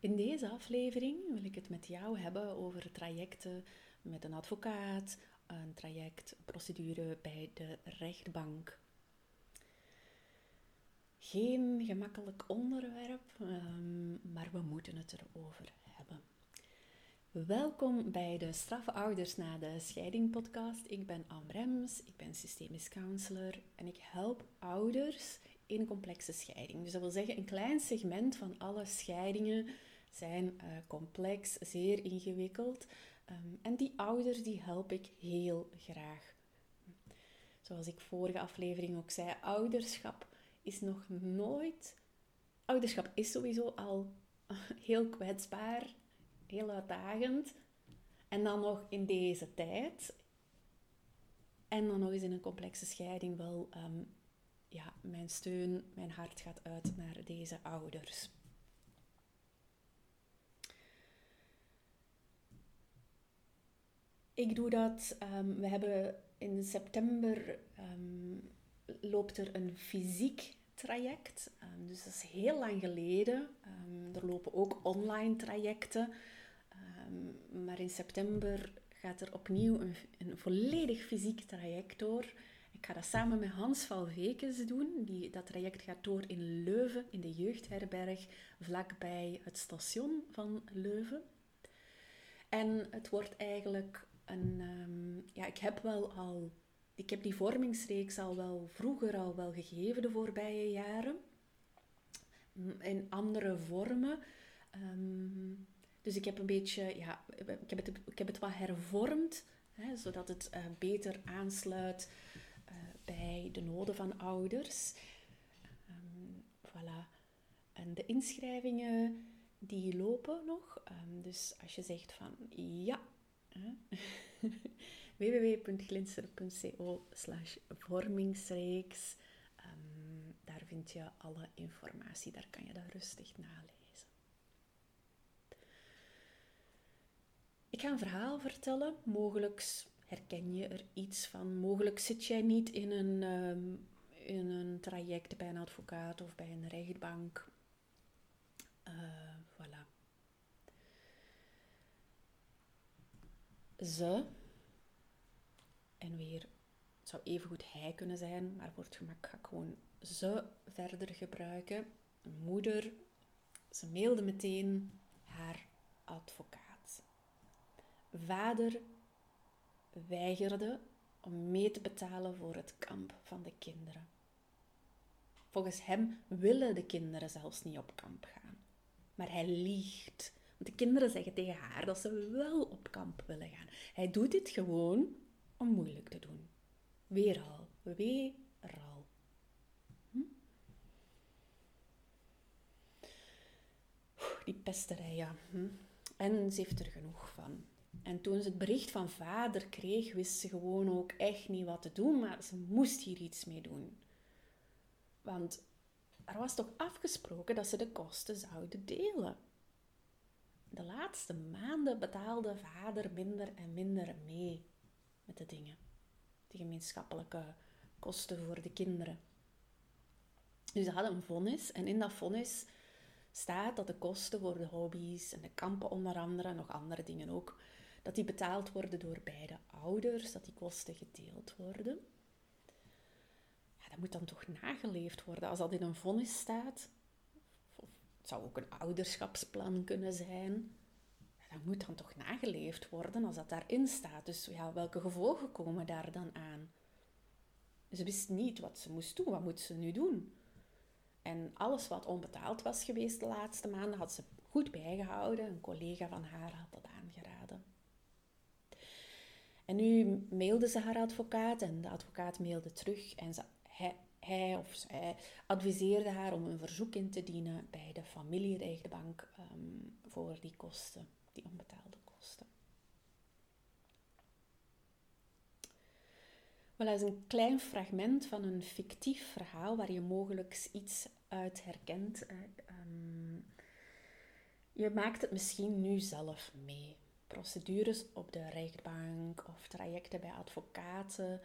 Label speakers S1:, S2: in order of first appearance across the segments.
S1: In deze aflevering wil ik het met jou hebben over trajecten met een advocaat, een traject, een procedure bij de rechtbank. Geen gemakkelijk onderwerp, ehm, maar we moeten het erover hebben. Welkom bij de Straffe Ouders na de Scheiding podcast. Ik ben Am Rems, ik ben systemisch counselor en ik help ouders complexe scheiding. Dus dat wil zeggen een klein segment van alle scheidingen zijn uh, complex, zeer ingewikkeld. Um, en die ouders die help ik heel graag. Zoals ik vorige aflevering ook zei, ouderschap is nog nooit. Ouderschap is sowieso al heel kwetsbaar, heel uitdagend. En dan nog in deze tijd. En dan nog eens in een complexe scheiding wel. Um, ja, mijn steun, mijn hart gaat uit naar deze ouders. Ik doe dat. Um, we hebben in september um, loopt er een fysiek traject. Um, dus dat is heel lang geleden. er lopen ook online trajecten. maar in september gaat er opnieuw een, een, volledig fysiek traject door. Ik ga dat samen met Hans Valvekens doen. Die, dat traject gaat door in Leuven, in de jeugdherberg, vlakbij het station van Leuven. En het wordt eigenlijk en ehm, ja, ik heb wel al, ik heb die vormingsreeks al wel vroeger al wel gegeven de voorbije jaren. In andere vormen. Ehm, dus ik heb een beetje, ja, ik heb het, ik heb het wat hervormd, hè, zodat het uh, beter aansluit bij de noden van ouders. Um, voilà. En de inschrijvingen die lopen nog. dus als je zegt van ja, www.glinster.co slash vormingsreeks. Um, daar vind je alle informatie, daar kan je dat rustig nalezen. Ik ga een verhaal vertellen. Mogelijk herken je er iets van. Mogelijk zit jij niet in een, um, in een traject bij een advocaat of bij een rechtbank. Uh, voilà. ze, en weer, het zou evengoed hij kunnen zijn, maar voor het gemak ga ik gewoon ze verder gebruiken. Moeder, ze mailde meteen haar advocaat. Vader weigerde om mee te betalen voor het kamp van de kinderen. Volgens hem willen de kinderen zelfs niet op kamp gaan. Maar hij liegt want de kinderen zeggen tegen haar dat ze wel op kamp willen gaan. Hij doet dit gewoon om moeilijk te doen. Weer al, weer al. Hm? Die pesterij, ja. Hm? En ze heeft er genoeg van. En toen ze het bericht van vader kreeg, wist ze gewoon ook echt niet wat te doen, maar ze moest hier iets mee doen. Want er was toch afgesproken dat ze de kosten zouden delen de laatste maanden betaalde vader minder en minder mee met de dingen. De gemeenschappelijke kosten voor de kinderen. Dus ze hadden een vonnis en in dat vonnis staat dat de kosten voor de hobby's en de kampen onder andere, en nog andere dingen ook, dat die betaald worden door beide ouders, dat die kosten gedeeld worden. Ja, dat moet dan toch nageleefd worden. Als dat in een vonnis staat, het zou ook een ouderschapsplan kunnen zijn. dat moet dan toch nageleefd worden als dat daarin staat. Dus ja, welke gevolgen komen daar dan aan? Ze wist niet wat ze moest doen. Wat moet ze nu doen? En alles wat onbetaald was geweest de laatste maanden had ze goed bijgehouden. Een collega van haar had dat aangeraden. En nu mailde ze haar advocaat en de advocaat mailde terug en ze, hij, hij of zij adviseerde haar om een verzoek in te dienen bij de familierechtbank um, voor die kosten, die onbetaalde kosten. Wel, dat is een klein fragment van een fictief verhaal waar je mogelijk iets uit herkent. Ehm, je maakt het misschien nu zelf mee. Procedures op de rechtbank of trajecten bij advocaten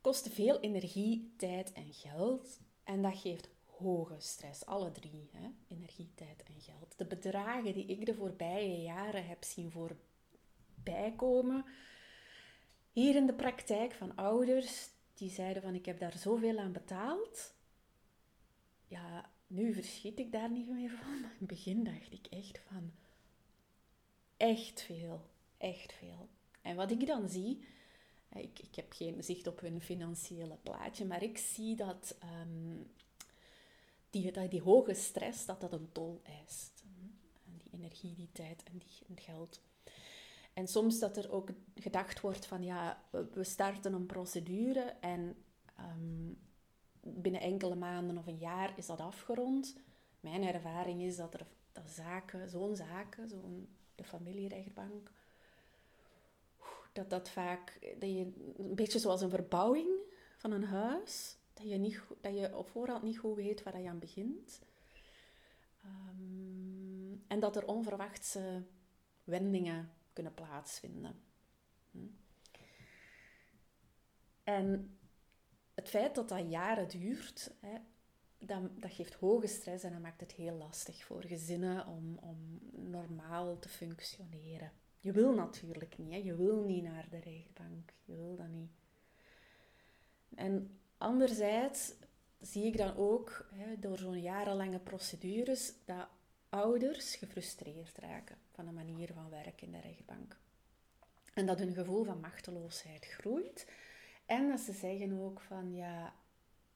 S1: kosten veel energie, tijd en geld. En dat geeft hoge stress, alle drie, hè? energie, tijd en geld. De bedragen die ik de voorbije jaren heb zien voorbij komen, hier in de praktijk van ouders die zeiden van ik heb daar zoveel aan betaald. Ja, nu verschiet ik daar niet meer van, in het begin dacht ik echt van echt veel, echt veel. En wat ik dan zie, ik, ik heb geen zicht op hun financiële plaatje, maar ik zie dat um, die, dat die hoge stress, dat dat een tol eist. En die energie, die tijd en die geld. En soms dat er ook gedacht wordt van ja, we starten een procedure en ehm, binnen enkele maanden of een jaar is dat afgerond. Mijn ervaring is dat er dat zaken, zo'n zaken, zo'n de familierechtbank, dat dat vaak, dat je een beetje zoals een verbouwing van een huis, dat je, niet, dat je op voorhand niet goed weet waar je aan begint. Um, en dat er onverwachte wendingen kunnen plaatsvinden. Hm. En het feit dat dat jaren duurt, hè, dat, dat, geeft hoge stress en dat maakt het heel lastig voor gezinnen om, om normaal te functioneren. Je wil natuurlijk niet, hè? je wil niet naar de rechtbank, je wil dat niet. En anderzijds zie ik dan ook hè, door zo'n jarenlange procedures dat ouders gefrustreerd raken van de manier van werken in de rechtbank. En dat hun gevoel van machteloosheid groeit. En dat ze zeggen ook van ja,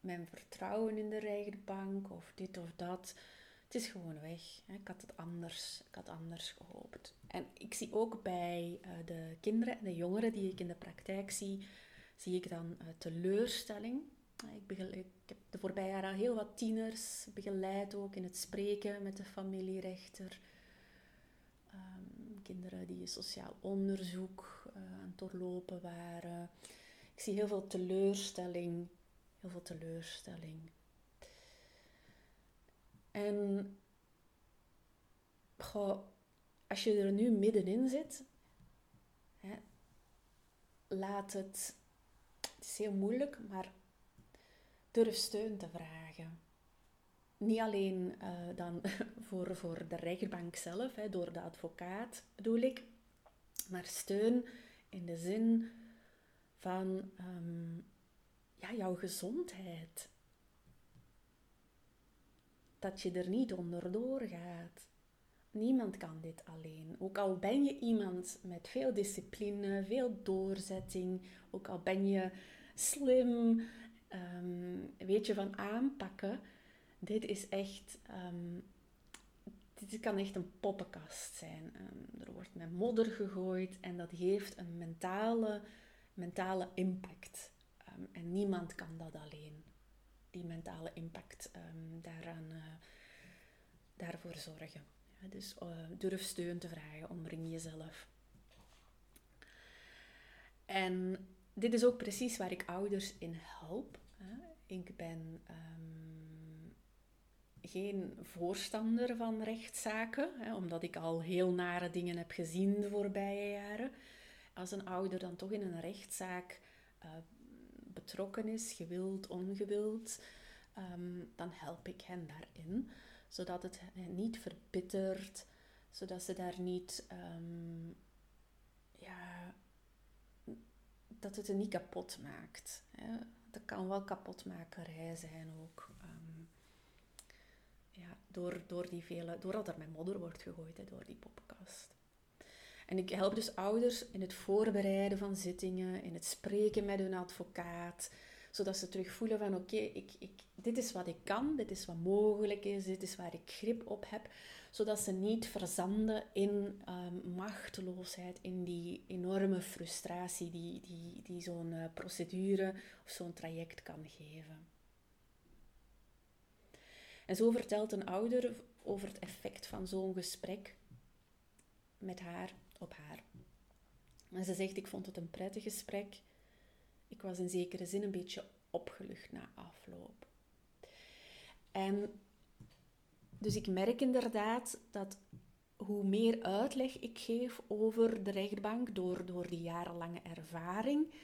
S1: mijn vertrouwen in de rechtbank of dit of dat, het is gewoon weg. Ik had het anders, ik had anders gehoopt. En ik zie ook bij eh, de kinderen en de jongeren die ik in de praktijk zie, zie ik dan uh, teleurstelling. Ik, ik, heb de voorbije jaren heel wat tieners begeleid ook in het spreken met de familierechter. Um, kinderen die sociaal onderzoek aan het doorlopen waren. Ik zie heel veel teleurstelling. Heel veel teleurstelling. En goh, als je er nu middenin zit, hè, laat het. Het is heel moeilijk, maar durf steun te vragen. Niet alleen uh, dan voor, voor de rechtbank zelf, hè, door de advocaat bedoel ik, maar steun in de zin van um, ja, jouw gezondheid. Dat je er niet onderdoor gaat. Niemand kan dit alleen. Ook al ben je iemand met veel discipline, veel doorzetting, ook al ben je slim, um, weet je van aanpakken. Dit is echt, um, dit kan echt een poppenkast zijn. Um, er wordt met modder gegooid en dat heeft een mentale, mentale impact. En niemand kan dat alleen. Die mentale impact daaraan, uh, daarvoor zorgen. Ja, dus uh, durf steun te vragen, omring jezelf. En dit is ook precies waar ik ouders in help. Ik ben um, geen voorstander van rechtszaken, hè, omdat ik al heel nare dingen heb gezien de voorbije jaren. Als een ouder dan toch in een rechtszaak uh, betrokken is, gewild, ongewild, um, dan help ik hen daarin, zodat het niet verbittert, zodat ze daar niet um, ja, dat het er niet kapot maakt. Hè. Dat kan wel kapotmakerij zijn ook. Um, ja, door, door die vele, doordat er met modder wordt gegooid, hè, door die poppenkast. En ik help dus ouders in het voorbereiden van zittingen, in het spreken met hun advocaat, zodat ze terug voelen van oké, ik, ik, dit is wat ik kan, dit is wat mogelijk is, dit is waar ik grip op heb zodat ze niet verzanden in um, machteloosheid, in die enorme frustratie die, die, die zo'n uh, procedure of zo'n traject kan geven. En zo vertelt een ouder over het effect van zo'n gesprek met haar op haar. En ze zegt, ik vond het een prettig gesprek. Ik was in zekere zin een beetje opgelucht na afloop. En dus ik merk inderdaad dat hoe meer uitleg ik geef over de rechtbank door, door die jarenlange ervaring,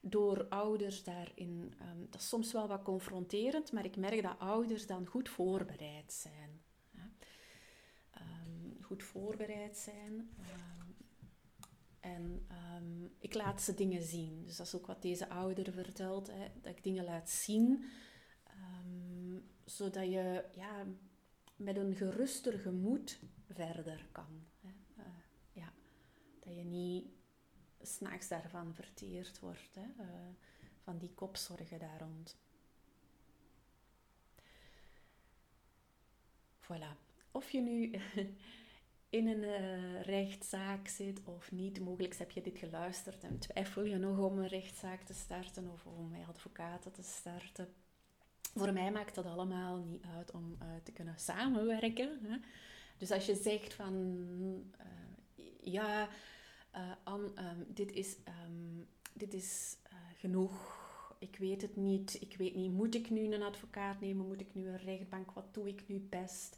S1: door ouders daarin, um, dat is soms wel wat confronterend, maar ik merk dat ouders dan goed voorbereid zijn. Um, goed voorbereid zijn. Um, en ik laat ze dingen zien. Dus dat is ook wat deze ouder vertelt, hè, dat ik dingen laat zien, zodat je ja, met een geruster gemoed verder kan. Hè. Uh, ja, dat je niet s'nachts daarvan verteerd wordt, hè, uh, van die kopzorgen daar rond. Voilà. Of je nu in een uh, rechtszaak zit of niet, mogelijk heb je dit geluisterd en twijfel je nog om een rechtszaak te starten of om met advocaten te starten. Voor mij maakt dat allemaal niet uit om uh, te kunnen samenwerken. Hè. Dus als je zegt van ja, uh, dit is, um, dit is genoeg. Ik weet het niet. Ik weet niet, moet ik nu een advocaat nemen? Moet ik nu een rechtbank? Wat doe ik nu best?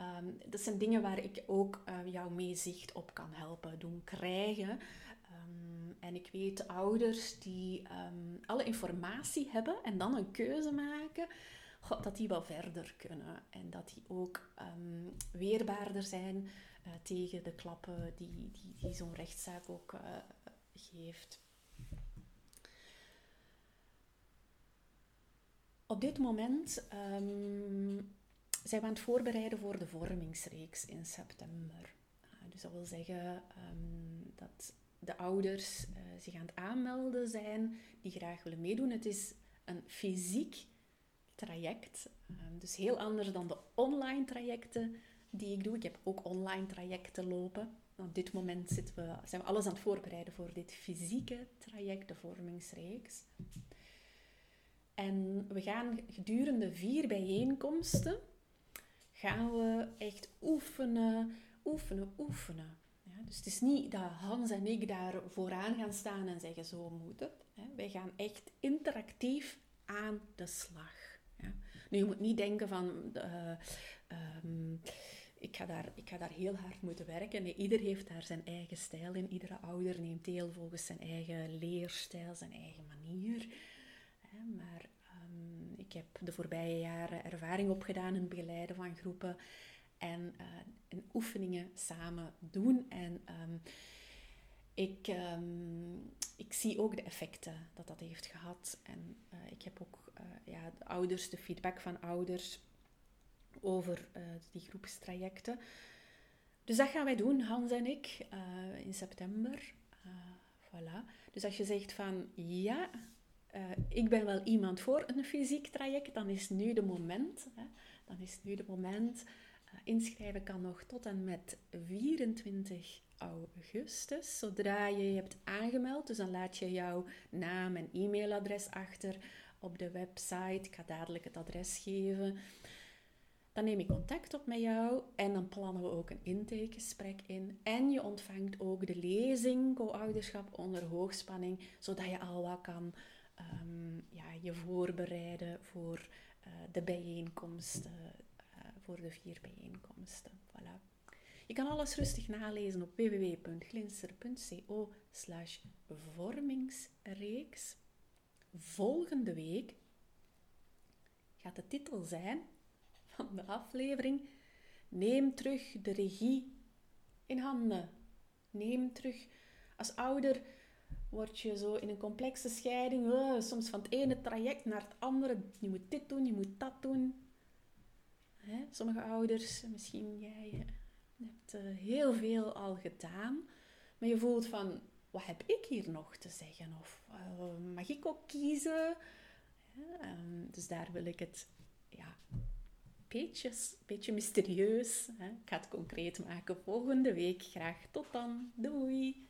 S1: Um, dat zijn dingen waar ik ook uh, jou mee zicht op kan helpen doen krijgen. Um, en ik weet ouders die alle informatie hebben en dan een keuze maken, God, dat die wel verder kunnen. En dat die ook weerbaarder zijn uh, tegen de klappen die, die, die zo'n rechtszaak ook uh, geeft. Op dit moment zijn we aan het voorbereiden voor de vormingsreeks in september. Uh, dus dat wil zeggen um, dat de ouders zich aan het aanmelden zijn die graag willen meedoen. Het is een fysiek traject, um, dus heel anders dan de online trajecten die ik doe. Ik heb ook online trajecten lopen. Op dit moment zitten we, zijn we alles aan het voorbereiden voor dit fysieke traject, de vormingsreeks. En we gaan gedurende vier bijeenkomsten gaan we echt oefenen, oefenen, oefenen. Ja, dus het is niet dat Hans en ik daar vooraan gaan staan en zeggen zo moet het. Wij gaan echt interactief aan de slag. Ja. Nu, je moet niet denken van... Uh, um, ik ga, daar, ik ga daar heel hard moeten werken. Nee, ieder heeft daar zijn eigen stijl in. Iedere ouder neemt deel volgens zijn eigen leerstijl, zijn eigen manier. Maar ik heb de voorbije jaren ervaring opgedaan in het begeleiden van groepen en, uh, en oefeningen samen doen. En um, ik, um, ik zie ook de effecten dat dat heeft gehad. En uh, ik heb ook uh, ja, de ouders, de feedback van ouders over die groepstrajecten. Dus dat gaan wij doen, Hans en ik, in september. Voilà. Dus als je zegt van ja, ik ben wel iemand voor een fysiek traject, dan is nu de moment. Hè, dan is nu de moment. inschrijven kan nog tot en met 24 augustus. Zodra je je hebt aangemeld, dus dan laat je jouw naam en e-mailadres achter op de website. Ik ga dadelijk het adres geven. Dan neem ik contact op met jou en dan plannen we ook een intakegesprek in. En je ontvangt ook de lezing Co-ouderschap onder hoogspanning, zodat je al wat kan um, ja, je voorbereiden voor uh, de bijeenkomsten, uh, voor de vier bijeenkomsten. Voilà. Je kan alles rustig nalezen op www.glinster.co vormingsreeks. Volgende week gaat de titel zijn van de aflevering. Neem terug de regie in handen. Neem terug. Als ouder word je zo in een complexe scheiding, oh, soms van het ene traject naar het andere. Je moet dit doen, je moet dat doen. Hè? Sommige ouders, misschien jij, hebt uh, heel veel al gedaan, maar je voelt van, wat heb ik hier nog te zeggen? Of mag ik ook kiezen? Um, dus daar wil ik het ja, beetje, beetje mysterieus. Hè? Ik ga het concreet maken volgende week. Graag tot dan. Doei!